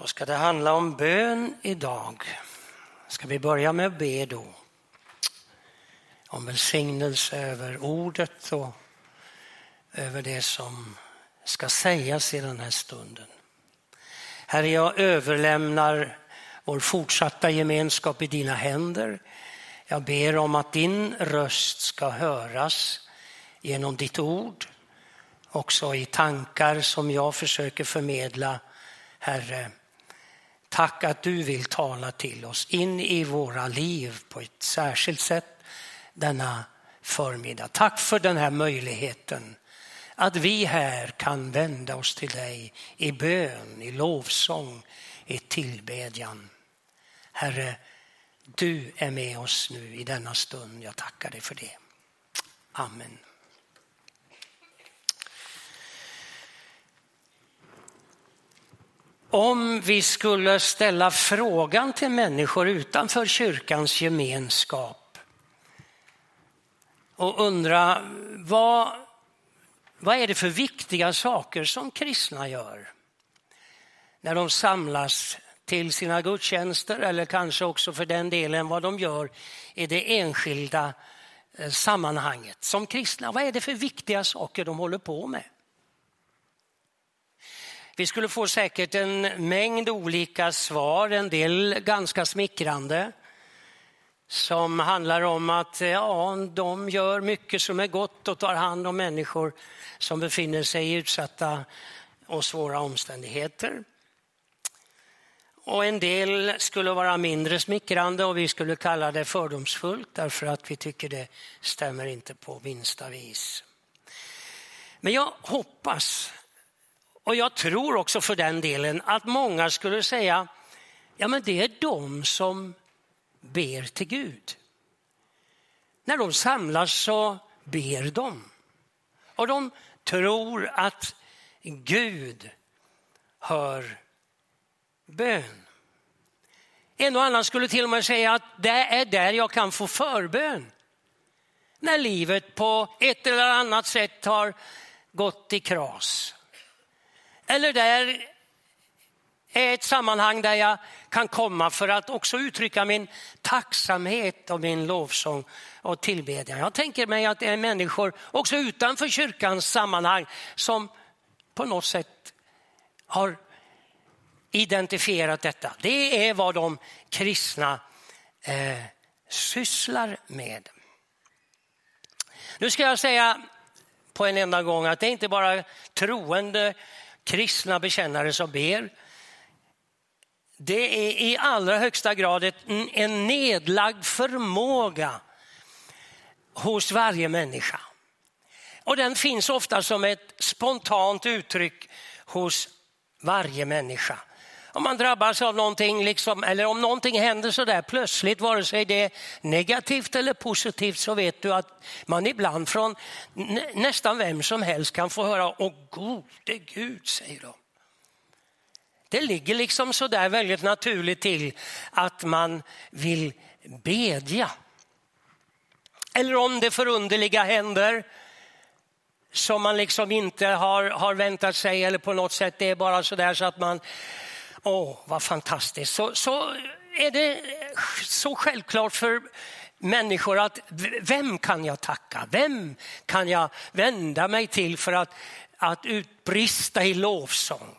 Då ska det handla om bön idag. Ska vi börja med att be då? Om välsignelse över ordet och över det som ska sägas i den här stunden. Herre, jag överlämnar vår fortsatta gemenskap i dina händer. Jag ber om att din röst ska höras genom ditt ord, också i tankar som jag försöker förmedla. Herre, tack att du vill tala till oss in i våra liv på ett särskilt sätt denna förmiddag. Tack för den här möjligheten att vi här kan vända oss till dig i bön, i lovsång, i tillbedjan. Herre, du är med oss nu i denna stund. Jag tackar dig för det. Amen. Om vi skulle ställa frågan till människor utanför kyrkans gemenskap och undra vad, vad är det för viktiga saker som kristna gör när de samlas till sina gudstjänster eller kanske också för den delen vad de gör i det enskilda eh, sammanhanget. Som kristna, vad är det för viktiga saker de håller på med? Vi skulle få säkert en mängd olika svar, en del ganska smickrande som handlar om att ja, de gör mycket som är gott och tar hand om människor som befinner sig i utsatta och svåra omständigheter. Och en del skulle vara mindre smickrande och vi skulle kalla det fördomsfullt därför att vi tycker det stämmer inte på minsta vis. Men jag hoppas, och jag tror också för den delen, att många skulle säga ja men det är de som ber till Gud. När de samlas så ber de. Och de tror att Gud hör bön. En och annan skulle till och med säga att det är där jag kan få förbön. När livet på ett eller annat sätt har gått i kras. Eller där är ett sammanhang där jag kan komma för att också uttrycka min tacksamhet och min lovsång och tillbedjan. Jag tänker mig att det är människor också utanför kyrkans sammanhang som på något sätt har identifierat detta. Det är vad de kristna eh, sysslar med. Nu ska jag säga på en enda gång att det är inte bara troende kristna bekännare som ber. Det är i allra högsta grad en nedlagd förmåga hos varje människa. Och den finns ofta som ett spontant uttryck hos varje människa om man drabbas av någonting, liksom, eller om någonting händer så där plötsligt, vare sig det är negativt eller positivt, så vet du att man ibland från nästan vem som helst kan få höra, åh gode Gud, säger de. Det ligger liksom så där väldigt naturligt till att man vill bedja. Eller om det förunderliga händer som man liksom inte har, har väntat sig eller på något sätt, det är bara så där så att man Åh, vad fantastiskt. Så, så är det så självklart för människor att vem kan jag tacka? Vem kan jag vända mig till för att, att utbrista i lovsång?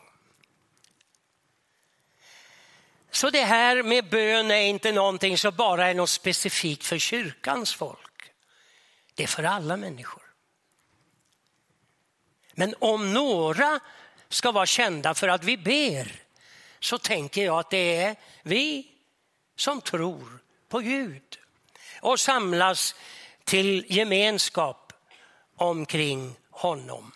Så det här med bön är inte någonting som bara är något specifikt för kyrkans folk. Det är för alla människor. Men om några ska vara kända för att vi ber så tänker jag att det är vi som tror på Gud och samlas till gemenskap omkring honom.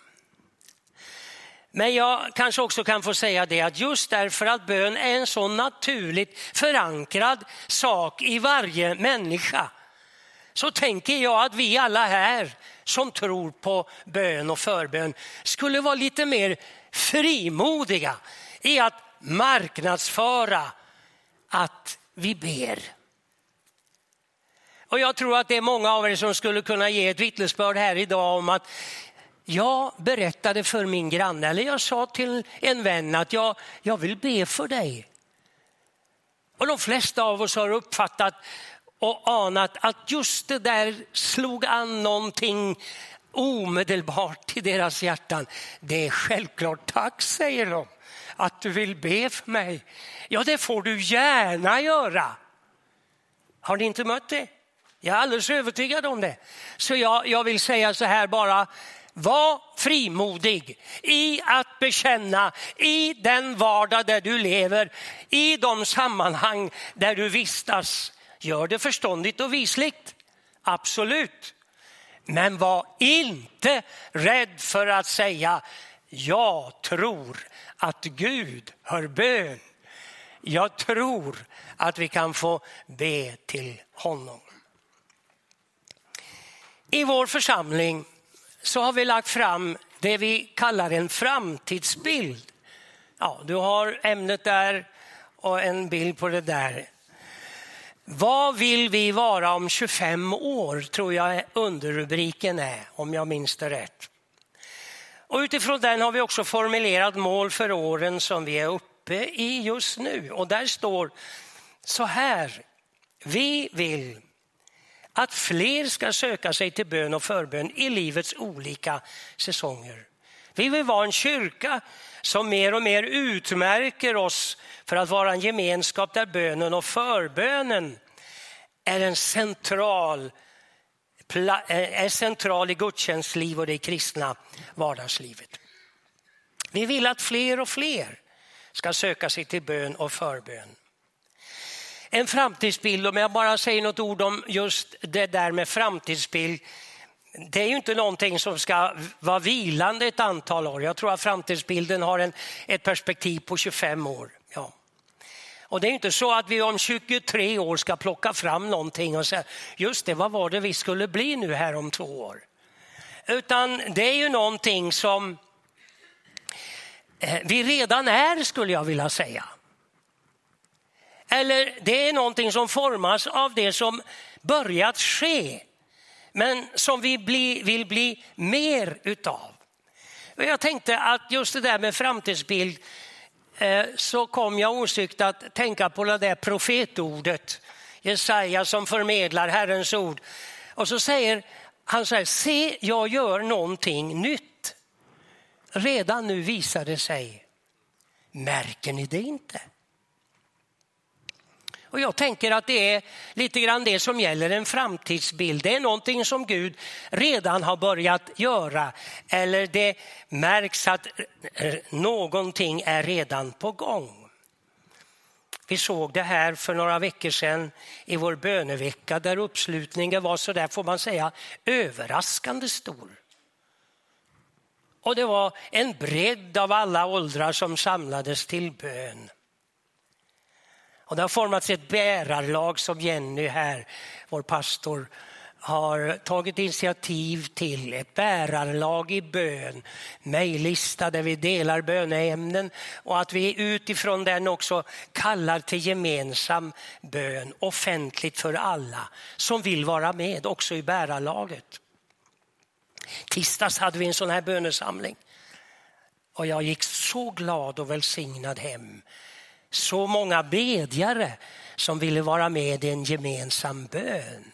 Men jag kanske också kan få säga det att just därför att bön är en så naturligt förankrad sak i varje människa så tänker jag att vi alla här som tror på bön och förbön skulle vara lite mer frimodiga i att marknadsföra att vi ber. Och jag tror att det är många av er som skulle kunna ge ett vittnesbörd här idag om att jag berättade för min granne, eller jag sa till en vän att jag, jag vill be för dig. Och de flesta av oss har uppfattat och anat att just det där slog an någonting omedelbart i deras hjärtan. Det är självklart, tack säger de, att du vill be för mig. Ja, det får du gärna göra. Har ni inte mött det? Jag är alldeles övertygad om det. Så jag, jag vill säga så här bara, var frimodig i att bekänna i den vardag där du lever, i de sammanhang där du vistas. Gör det förståndigt och visligt, absolut. Men var inte rädd för att säga jag tror att Gud hör bön. Jag tror att vi kan få be till honom. I vår församling så har vi lagt fram det vi kallar en framtidsbild. Ja, du har ämnet där och en bild på det där. Vad vill vi vara om 25 år, tror jag underrubriken är, om jag minns det rätt. Och utifrån den har vi också formulerat mål för åren som vi är uppe i just nu. Och där står så här, vi vill att fler ska söka sig till bön och förbön i livets olika säsonger. Vi vill vara en kyrka som mer och mer utmärker oss för att vara en gemenskap där bönen och förbönen är en central, Eh, är central i gudstjänstliv och det kristna vardagslivet. Vi vill att fler och fler ska söka sig till bön och förbön en framtidsbild, om jag bara säger något ord om just det där med framtidsbild. Det är ju inte någonting som ska vara vilande ett antal år. Jag tror att framtidsbilden har en, ett perspektiv på 25 år. Ja. Och det är inte så att vi om 23 år ska plocka fram någonting och säga, just det, vad var det vi skulle bli nu här om två år? Utan det är ju någonting som eh, vi redan är, skulle jag vilja säga. Eller det är någonting som formas av det som börjat ske, men som vi bli, vill bli mer utav. Jag tänkte att just det där med framtidsbild Eh, så kom jag osökt att tänka på det där profetordet, Jesaja som förmedlar Herrens ord. Och så säger han så här, se jag gör någonting nytt. Redan nu visar det sig. Märker ni det inte? Och jag tänker att det är lite grann det som gäller en framtidsbild. Det är någonting som Gud redan har börjat göra eller det märks att någonting är redan på gång. Vi såg det här för några veckor sedan i vår bönevecka där uppslutningen var så där får man säga överraskande stor. Och det var en bredd av alla åldrar som samlades till bön. Och det har formats ett bärarlag som Jenny här, vår pastor, har tagit initiativ till. Ett bärarlag i bön, mejllista där vi delar böneämnen och att vi utifrån den också kallar till gemensam bön offentligt för alla som vill vara med också i bärarlaget. Tisdags hade vi en sån här bönesamling och jag gick så glad och välsignad hem så många bedjare som ville vara med i en gemensam bön.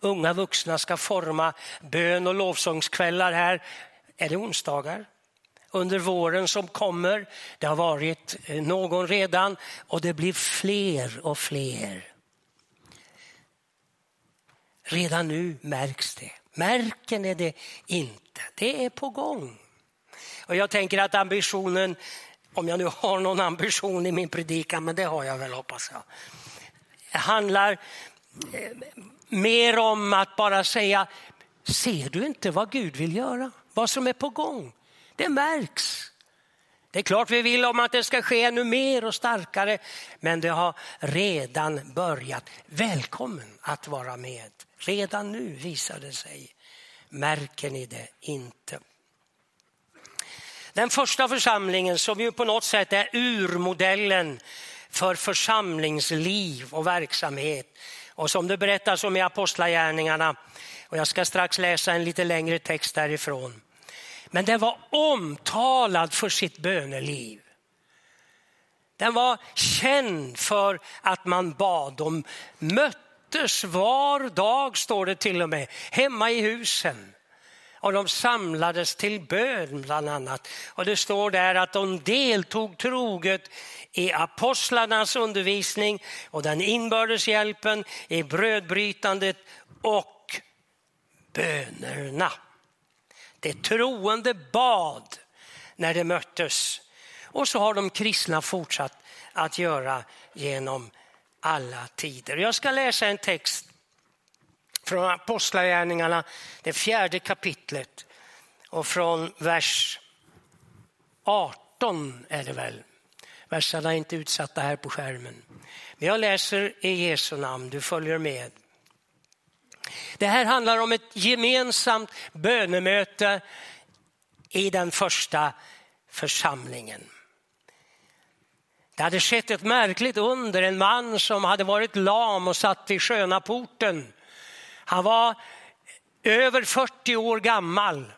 Unga vuxna ska forma bön och lovsångskvällar här. Är det onsdagar? Under våren som kommer. Det har varit eh, någon redan och det blir fler och fler. Redan nu märks det. Märker ni det inte? Det är på gång. Och jag tänker att ambitionen om jag nu har någon ambition i min predikan, men det har jag väl hoppas jag. Det handlar eh, mer om att bara säga, ser du inte vad Gud vill göra? Vad som är på gång? Det märks. Det är klart vi vill om att det ska ske ännu mer och starkare, men det har redan börjat. Välkommen att vara med. Redan nu visar det sig. Märker ni det inte? Den första församlingen som ju på något sätt är urmodellen för församlingsliv och verksamhet och som det berättas om i Apostlagärningarna och jag ska strax läsa en lite längre text därifrån. Men den var omtalad för sitt böneliv. Den var känd för att man bad. De möttes var dag, står det till och med, hemma i husen. Och de samlades till bön bland annat. Och det står där att de deltog troget i apostlarnas undervisning och den inbördes hjälpen, i brödbrytandet och bönerna. Det troende bad när de möttes. Och så har de kristna fortsatt att göra genom alla tider. Jag ska läsa en text från Apostlagärningarna, det fjärde kapitlet och från vers 18 är det väl. Verserna är inte utsatta här på skärmen. Men jag läser i Jesu namn, du följer med. Det här handlar om ett gemensamt bönemöte i den första församlingen. Det hade skett ett märkligt under, en man som hade varit lam och satt vid sköna porten. Han var över 40 år gammal.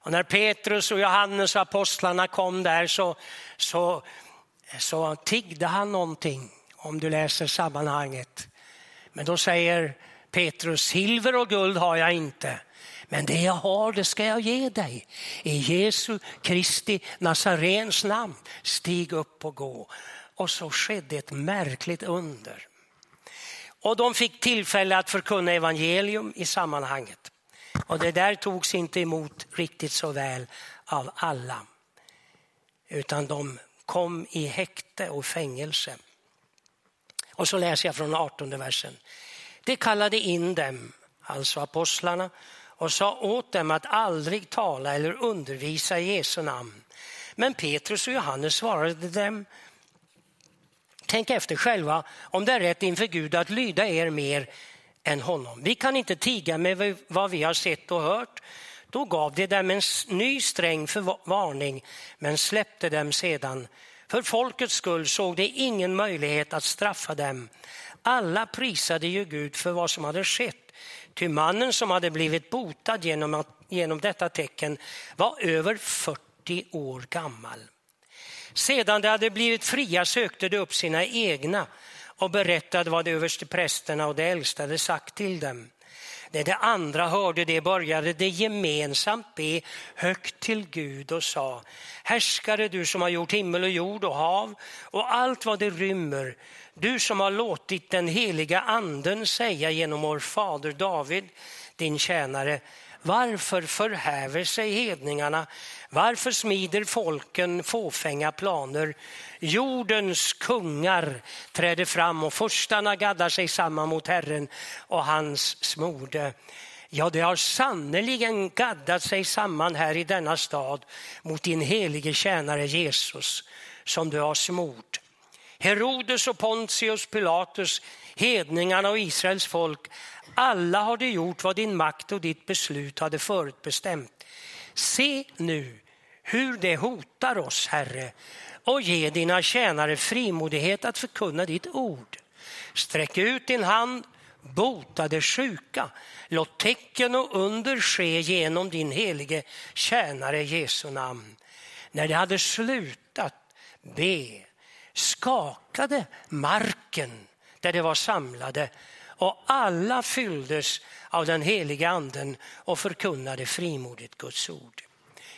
Och när Petrus och Johannes och apostlarna kom där så, så, så tiggde han någonting, om du läser sammanhanget. Men då säger Petrus, silver och guld har jag inte, men det jag har det ska jag ge dig. I Jesu Kristi Nazarens namn, stig upp och gå. Och så skedde ett märkligt under. Och de fick tillfälle att förkunna evangelium i sammanhanget. Och det där togs inte emot riktigt så väl av alla. Utan de kom i häkte och fängelse. Och så läser jag från 18 versen. Det kallade in dem, alltså apostlarna, och sa åt dem att aldrig tala eller undervisa i Jesu namn. Men Petrus och Johannes svarade dem, tänk efter själva om det är rätt inför Gud att lyda er mer än honom. Vi kan inte tiga med vad vi har sett och hört. Då gav de dem en ny sträng varning men släppte dem sedan. För folkets skull såg de ingen möjlighet att straffa dem. Alla prisade ju Gud för vad som hade skett. Ty mannen som hade blivit botad genom, att, genom detta tecken var över 40 år gammal. Sedan de hade blivit fria sökte de upp sina egna och berättade vad de översteprästerna och de äldste hade sagt till dem. När de andra hörde det började de gemensamt be högt till Gud och sa Härskare du som har gjort himmel och jord och hav och allt vad det rymmer du som har låtit den heliga anden säga genom vår fader David, din tjänare, varför förhäver sig hedningarna? Varför smider folken fåfänga planer? Jordens kungar träder fram och förstarna gaddar sig samman mot Herren och hans smorde. Ja, det har sannerligen gaddat sig samman här i denna stad mot din helige tjänare Jesus som du har smort. Herodes och Pontius Pilatus, hedningarna och Israels folk, alla har de gjort vad din makt och ditt beslut hade förutbestämt. Se nu hur det hotar oss, Herre, och ge dina tjänare frimodighet att förkunna ditt ord. Sträck ut din hand, bota det sjuka. Låt tecken och under ske genom din helige tjänare Jesu namn. När de hade slutat be skakade marken där de var samlade och alla fylldes av den heliga anden och förkunnade frimodigt Guds ord.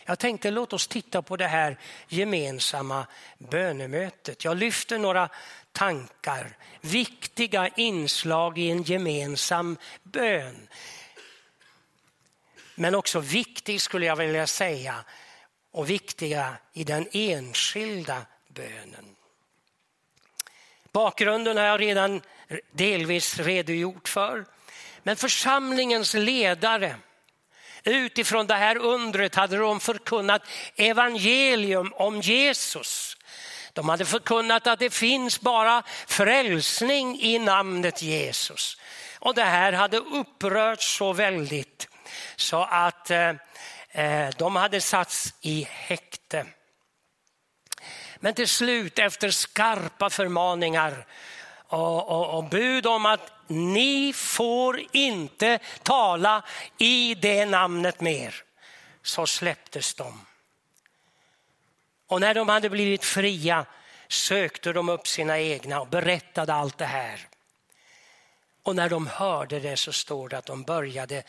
Jag tänkte låt oss titta på det här gemensamma bönemötet. Jag lyfter några tankar, viktiga inslag i en gemensam bön. Men också viktig skulle jag vilja säga och viktiga i den enskilda bönen. Bakgrunden har jag redan delvis redogjort för. Men församlingens ledare utifrån det här undret hade de förkunnat evangelium om Jesus. De hade förkunnat att det finns bara frälsning i namnet Jesus. Och det här hade upprört så väldigt så att eh, eh de hade satts i häkte. Men till slut efter skarpa förmaningar och, och, och bud om att ni får inte tala i det namnet mer. så släpptes de. Och när de hade blivit fria sökte de upp sina egna och berättade allt det här. Och när de hörde det så står det att de började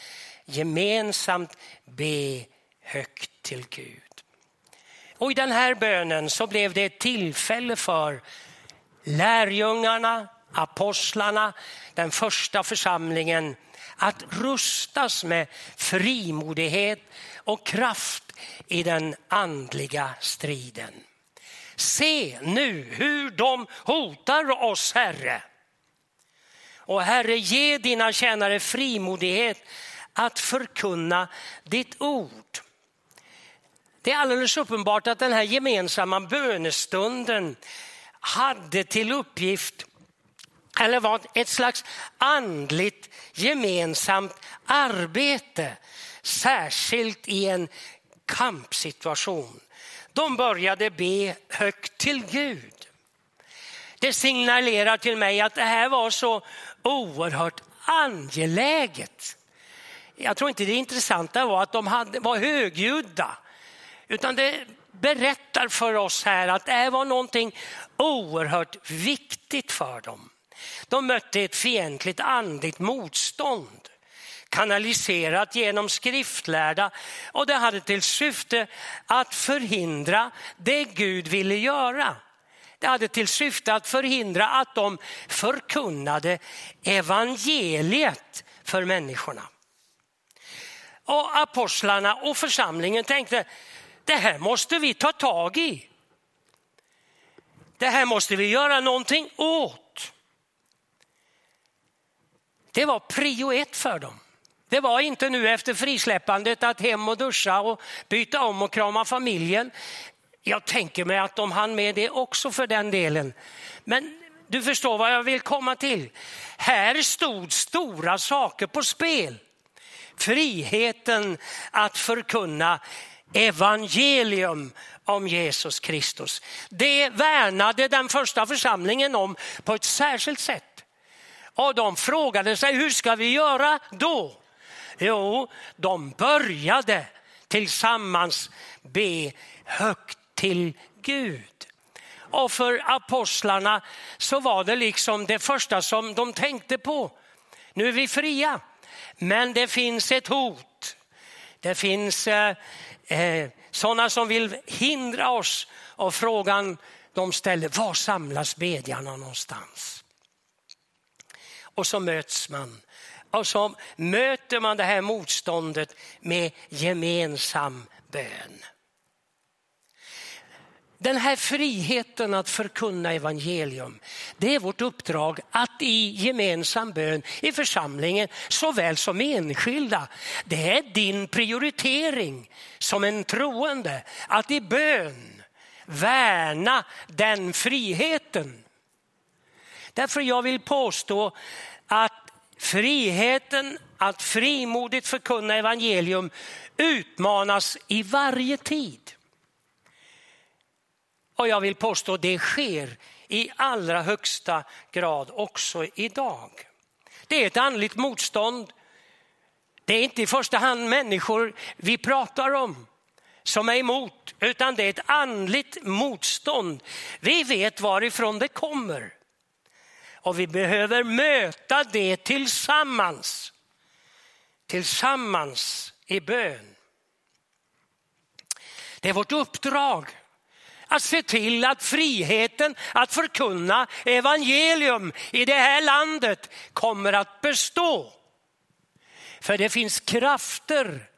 gemensamt be högt till Gud. Och i den här bönen så blev det ett tillfälle för lärjungarna, apostlarna, den första församlingen att rustas med frimodighet och kraft i den andliga striden. Se nu hur de hotar oss, Herre. Och Herre, ge dina tjänare frimodighet att förkunna ditt ord. Det är alldeles uppenbart att den här gemensamma bönestunden hade till uppgift, eller var ett slags andligt gemensamt arbete, särskilt i en kampsituation. De började be högt till Gud. Det signalerar till mig att det här var så oerhört angeläget. Jag tror inte det intressanta var att de hade, var högljudda, utan det berättar för oss här att det här var någonting oerhört viktigt för dem. De mötte ett fientligt andligt motstånd kanaliserat genom skriftlärda och det hade till syfte att förhindra det Gud ville göra. Det hade till syfte att förhindra att de förkunnade evangeliet för människorna. Och apostlarna och församlingen tänkte, det här måste vi ta tag i. Det här måste vi göra någonting åt. Det var prio ett för dem. Det var inte nu efter frisläppandet att hem och duscha och byta om och krama familjen. Jag tänker mig att de hann med det också för den delen. Men du förstår vad jag vill komma till. Här stod stora saker på spel. Friheten att förkunna evangelium om Jesus Kristus. Det värnade den första församlingen om på ett särskilt sätt. Och de frågade sig, hur ska vi göra då? Jo, de började tillsammans be högt till Gud. Och för apostlarna så var det liksom det första som de tänkte på. Nu är vi fria, men det finns ett hot. Det finns eh, eh, sådana som vill hindra oss. Och frågan de ställer, var samlas bedjarna någonstans? Och så möts man och så möter man det här motståndet med gemensam bön. Den här friheten att förkunna evangelium, det är vårt uppdrag att i gemensam bön i församlingen såväl som enskilda. Det är din prioritering som en troende att i bön värna den friheten. Därför jag vill påstå att Friheten att frimodigt förkunna evangelium utmanas i varje tid. Och jag vill påstå att det sker i allra högsta grad också idag. Det är ett andligt motstånd. Det är inte i första hand människor vi pratar om som är emot, utan det är ett andligt motstånd. Vi vet varifrån det kommer. Och vi behöver möta det tillsammans. Tillsammans i bön. Det är vårt uppdrag att se till att friheten att förkunna evangelium i det här landet kommer att bestå. För det finns krafter,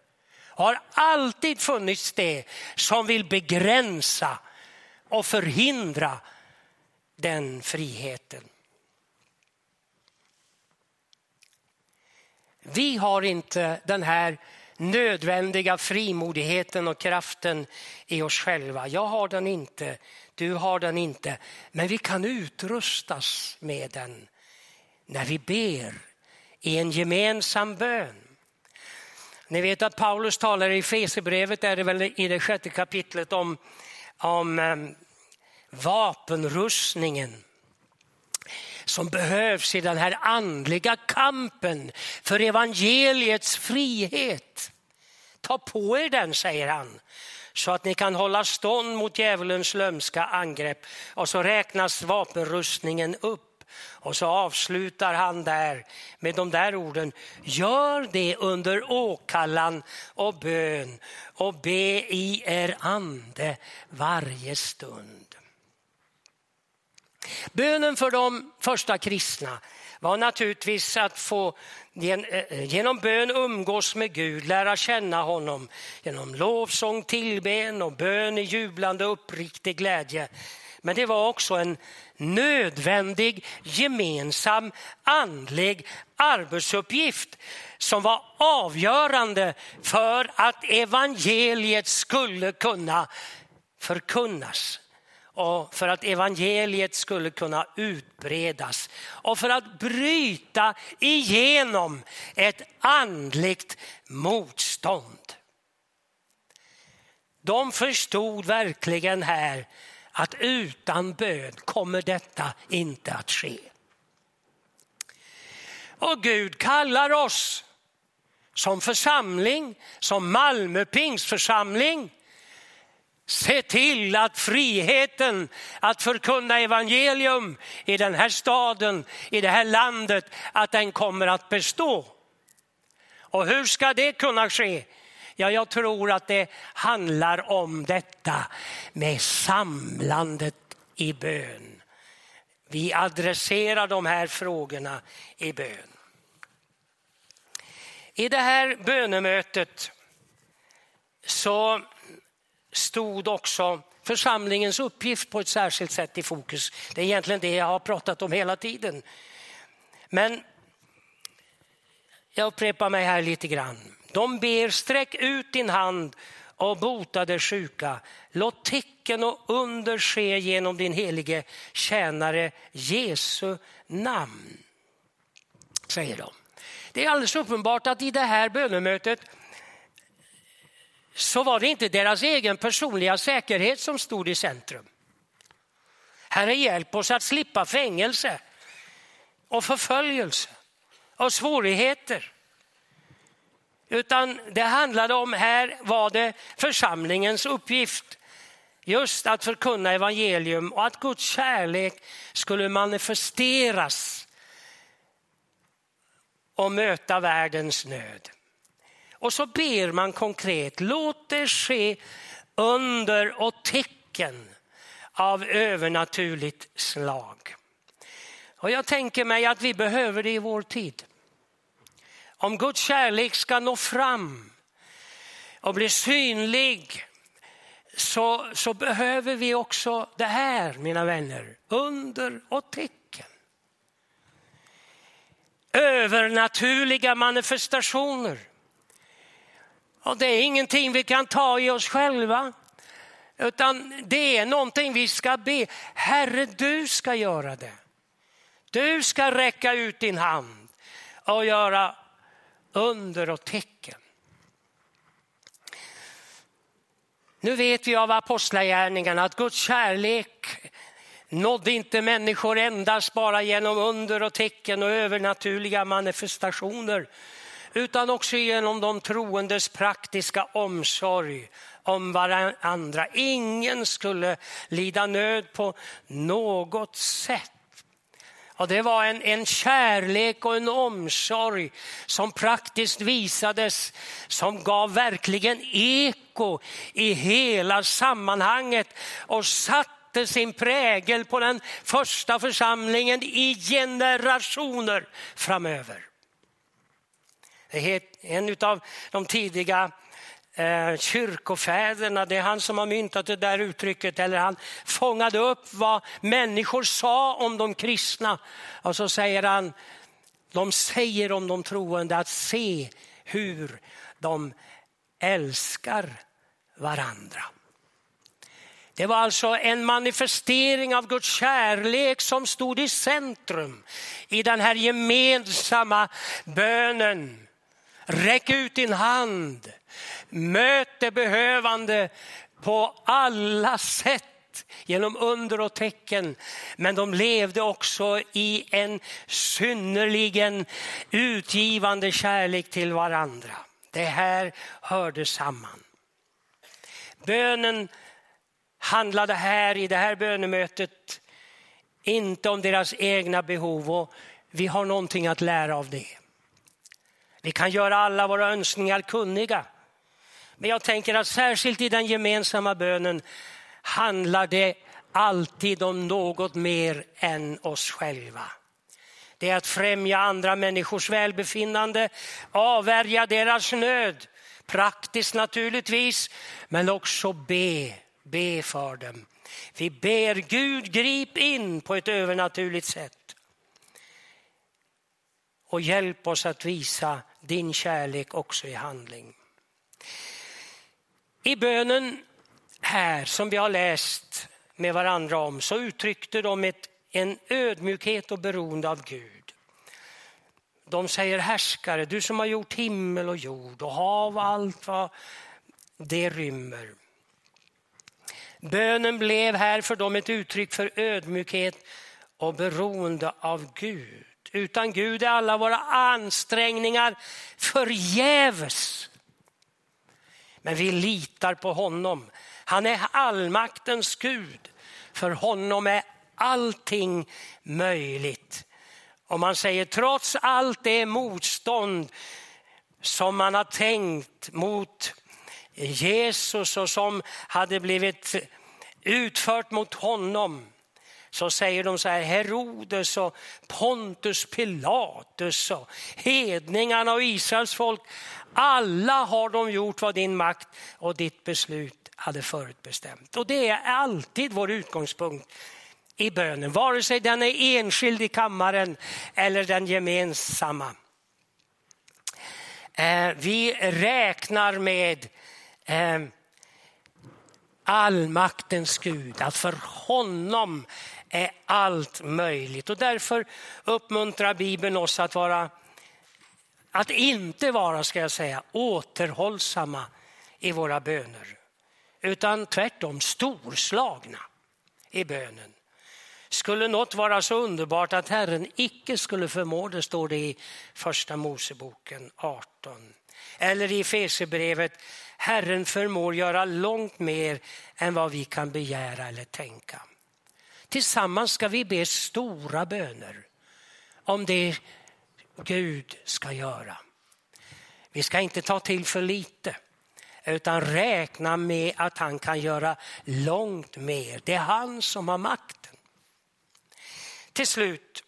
har alltid funnits det, som vill begränsa och förhindra den friheten. Vi har inte den här nödvändiga frimodigheten och kraften i oss själva. Jag har den inte, du har den inte. Men vi kan utrustas med den när vi ber i en gemensam bön. Ni vet att Paulus talar i Fesebrevet, är det väl i det sjätte kapitlet om, om um, vapenrustningen som behövs i den här andliga kampen för evangeliets frihet. ta på er den, säger han, så att ni kan hålla stånd mot djävulens lömska angrepp. Och så räknas vapenrustningen upp. Och så avslutar han där med de där orden. Gör det under åkallan och bön och be i er ande varje stund. Bönen för de första kristna var naturligtvis att få eh, genom bön umgås med Gud, lära känna honom genom lovsång, tillben och bön i jublande uppriktig glädje. Men det var också en nödvändig gemensam andlig arbetsuppgift som var avgörande för att evangeliet skulle kunna förkunnas och för att evangeliet skulle kunna utbredas och för att bryta igenom ett andligt motstånd. De förstod verkligen här att utan bön kommer detta inte att ske. Och Gud kallar oss som församling, som Malmö pingstförsamling Se till att friheten att förkunna evangelium i den här staden, i det här landet, att den kommer att bestå. Och hur ska det kunna ske? Ja, jag tror att det handlar om detta med samlandet i bön. Vi adresserar de här frågorna i bön. I det här bönemötet så stod också församlingens uppgift på ett särskilt sätt i fokus. Det är egentligen det jag har pratat om hela tiden. Men jag upprepar mig här lite grann. De ber, sträck ut din hand och bota det sjuka. Låt tecken och under ske genom din helige tjänare Jesu namn. Säger de. Det är alldeles uppenbart att i det här bönemötet så var det inte deras egen personliga säkerhet som stod i centrum. Herre hjälp oss att slippa fängelse och förföljelse och svårigheter. Utan det handlade om, här var det församlingens uppgift just att förkunna evangelium och att Guds kärlek skulle manifesteras och möta världens nöd. Och så ber man konkret, låt det ske under och tecken av övernaturligt slag. Och jag tänker mig att vi behöver det i vår tid. Om Guds kärlek ska nå fram och bli synlig så, så behöver vi också det här, mina vänner, under och tecken. Övernaturliga manifestationer och det är ingenting vi kan ta i oss själva. Utan det är någonting vi ska be. Herre, du ska göra det. Du ska räcka ut din hand och göra under och tecken. Nu vet vi av apostlagärningarna att Guds kärlek nådde inte människor endast bara genom under och tecken och övernaturliga manifestationer utan också genom de troendes praktiska omsorg om varandra. Ingen skulle lida nöd på något sätt. Och det var en, en kärlek och en omsorg som praktiskt visades, som gav verkligen eko i hela sammanhanget och satte sin prägel på den första församlingen i generationer framöver. En av de tidiga eh, kyrkofäderna, det är han som har myntat det där uttrycket, eller han fångade upp vad människor sa om de kristna. Och så säger han, de säger om de troende att se hur de älskar varandra. Det var alltså en manifestering av Guds kärlek som stod i centrum i den här gemensamma bönen Räck ut din hand. Möt det behövande på alla sätt genom under och tecken. Men de levde också i en synnerligen utgivande kärlek till varandra. Det här hörde samman. Bönen handlade här i det här bönemötet inte om deras egna behov och vi har någonting att lära av det. Vi kan göra alla våra önskningar kunniga. Men jag tänker att särskilt i den gemensamma bönen handlar det alltid om något mer än oss själva. Det är att främja andra människors välbefinnande, avvärja deras nöd. Praktiskt naturligtvis, men också be, be för dem. Vi ber Gud grip in på ett övernaturligt sätt. Och hjälp oss att visa din kärlek också i handling. I bönen här som vi har läst med varandra om så uttryckte de ett, en ödmjukhet och beroende av Gud. De säger härskare, du som har gjort himmel och jord och hav och allt vad det rymmer. Bönen blev här för dem ett uttryck för ödmjukhet och beroende av Gud. Utan Gud är alla våra ansträngningar förgäves. Men vi litar på honom. Han är allmaktens Gud. För honom är allting möjligt. Och man säger trots allt det motstånd som man har tänkt mot Jesus och som hade blivit utfört mot honom så säger de så här, Herodes och Pontus Pilatus och hedningarna och Israels folk. Alla har de gjort vad din makt och ditt beslut hade förutbestämt. Och det är alltid vår utgångspunkt i bönen, vare sig den är enskild i kammaren eller den gemensamma. Eh, vi räknar med eh, allmaktens Gud, att för honom är allt möjligt. Och därför uppmuntrar Bibeln oss att vara att inte vara, ska jag säga, återhållsamma i våra böner. Utan tvärtom storslagna i bönen. Skulle något vara så underbart att Herren icke skulle förmå det, står det i första Moseboken 18. Eller i Fesebrevet, Herren förmår göra långt mer än vad vi kan begära eller tänka. Tillsammans ska vi be stora böner om det Gud ska göra. Vi ska inte ta till för lite utan räkna med att han kan göra långt mer. Det är han som har makten. Till slut,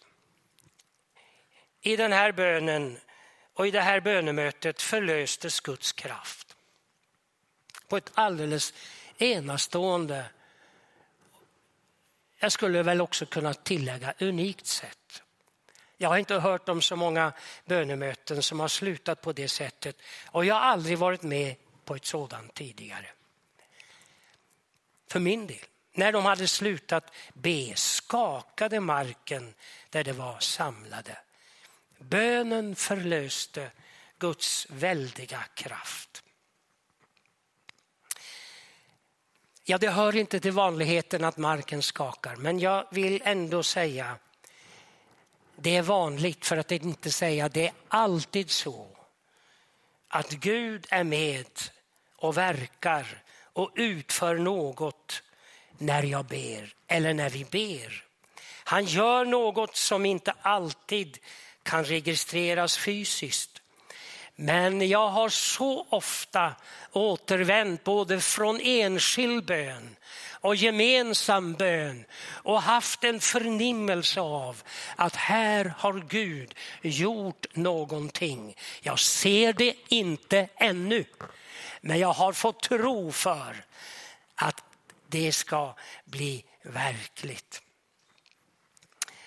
i den här bönen och i det här bönemötet förlöstes Guds kraft på ett alldeles enastående jag skulle väl också kunna tillägga unikt sätt. Jag har inte hört om så många bönemöten som har slutat på det sättet och jag har aldrig varit med på ett sådant tidigare. För min del, när de hade slutat be skakade marken där de var samlade. Bönen förlöste Guds väldiga kraft. Ja, det hör inte till vanligheten att marken skakar, men jag vill ändå säga det är vanligt för att inte säga det är alltid så att Gud är med och verkar och utför något när jag ber eller när vi ber. Han gör något som inte alltid kan registreras fysiskt. Men jag har så ofta återvänt både från enskild bön och gemensam bön och haft en förnimmelse av att här har Gud gjort någonting. Jag ser det inte ännu, men jag har fått tro för att det ska bli verkligt.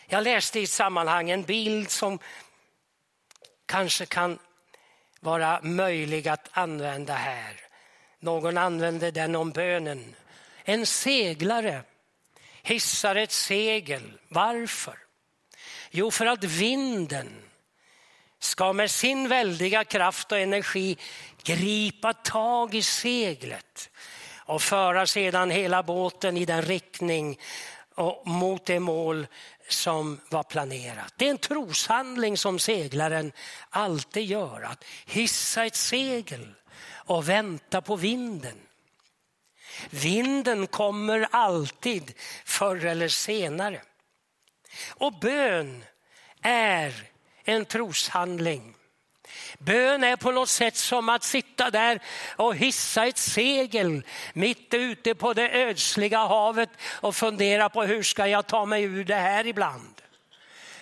Jag läste i ett sammanhang en bild som kanske kan vara möjlig att använda här. Någon använde den om bönen. En seglare hissar ett segel. Varför? Jo, för att vinden ska med sin väldiga kraft och energi gripa tag i seglet och föra sedan hela båten i den riktning och mot det mål som var planerat. Det är en troshandling som seglaren alltid gör, att hissa ett segel och vänta på vinden. Vinden kommer alltid förr eller senare. Och bön är en troshandling. Bön är på något sätt som att sitta där och hissa ett segel mitt ute på det ödsliga havet och fundera på hur ska jag ta mig ur det här ibland.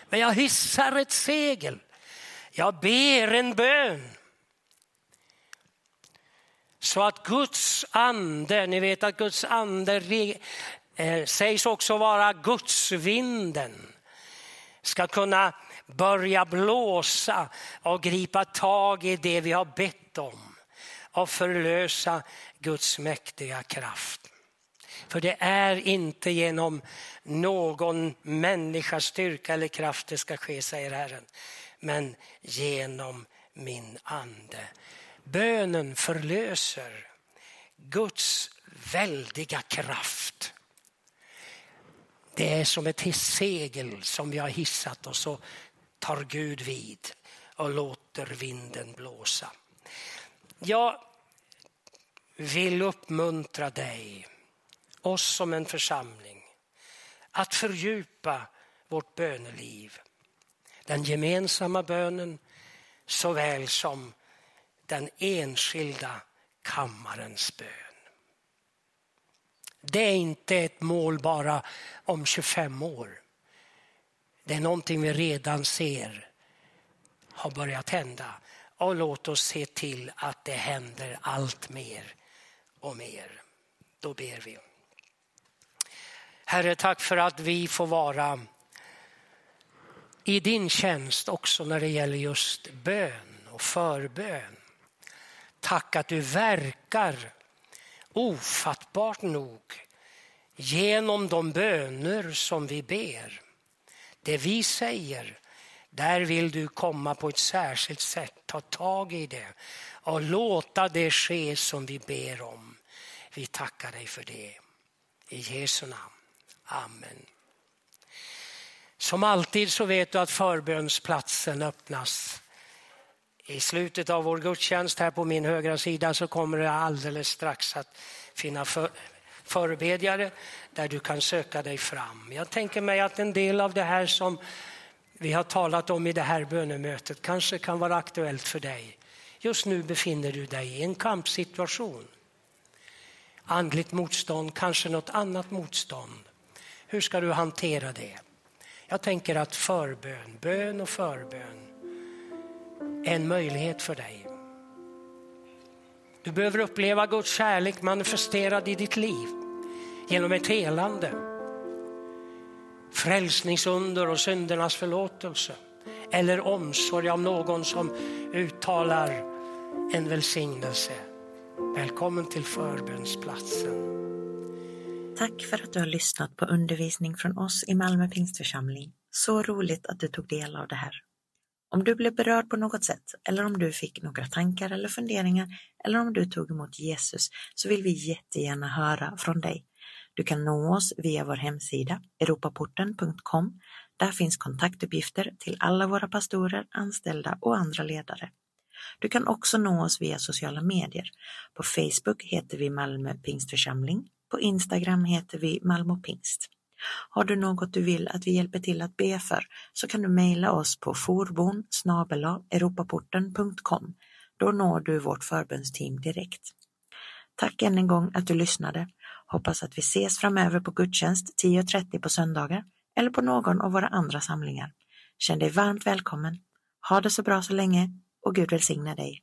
Men jag hissar ett segel. Jag ber en bön. Så att Guds ande, ni vet att Guds ande eh, sägs också vara Gudsvinden, ska kunna börja blåsa och gripa tag i det vi har bett om och förlösa Guds mäktiga kraft. För det är inte genom någon människas styrka eller kraft det ska ske, säger Herren, men genom min ande. Bönen förlöser Guds väldiga kraft. Det är som ett segel som vi har hissat och så tar Gud vid och låter vinden blåsa. Jag vill uppmuntra dig, oss som en församling, att fördjupa vårt böneliv. Den gemensamma bönen såväl som den enskilda kammarens bön. Det är inte ett mål bara om 25 år. Det är någonting vi redan ser har börjat hända. Och låt oss se till att det händer allt mer och mer. Då ber vi. Herre, tack för att vi får vara i din tjänst också när det gäller just bön och förbön. Tack att du verkar ofattbart nog genom de böner som vi ber. Det vi säger, där vill du komma på ett särskilt sätt, ta tag i det och låta det ske som vi ber om. Vi tackar dig för det. I Jesu namn. Amen. Som alltid så vet du att förbönsplatsen öppnas. I slutet av vår gudstjänst här på min högra sida så kommer det alldeles strax att finnas för, förebedjare där du kan söka dig fram. Jag tänker mig att en del av det här som vi har talat om i det här bönemötet kanske kan vara aktuellt för dig. Just nu befinner du dig i en kampsituation. Andligt motstånd, kanske något annat motstånd. Hur ska du hantera det? Jag tänker att förbön, bön och förbön är en möjlighet för dig. Du behöver uppleva Guds kärlek manifesterad i ditt liv genom ett helande. Frälsningsunder och syndernas förlåtelse. Eller omsorg om någon som uttalar en välsignelse. Välkommen till förbönsplatsen. Tack för att du har lyssnat på undervisning från oss i Malmö Pingstförsamling. Så roligt att du tog del av det här. Om du blev berörd på något sätt eller om du fick några tankar eller funderingar eller om du tog emot Jesus så vill vi jättegärna höra från dig. Du kan nå oss via vår hemsida europaporten.com. Där finns kontaktuppgifter till alla våra pastorer, anställda och andra ledare. Du kan också nå oss via sociala medier. På Facebook heter vi Malmö Pingstförsamling. På Instagram heter vi Malmö Pingst. Har du något du vill att vi hjälper till att be för så kan du mejla oss på forbon europaporten.com. Då når du vårt förbönsteam direkt. Tack än en gång att du lyssnade. Hoppas att vi ses framöver på gudstjänst 10.30 på söndagar eller på någon av våra andra samlingar. Känn dig varmt välkommen. Ha det så bra så länge och Gud välsigne dig.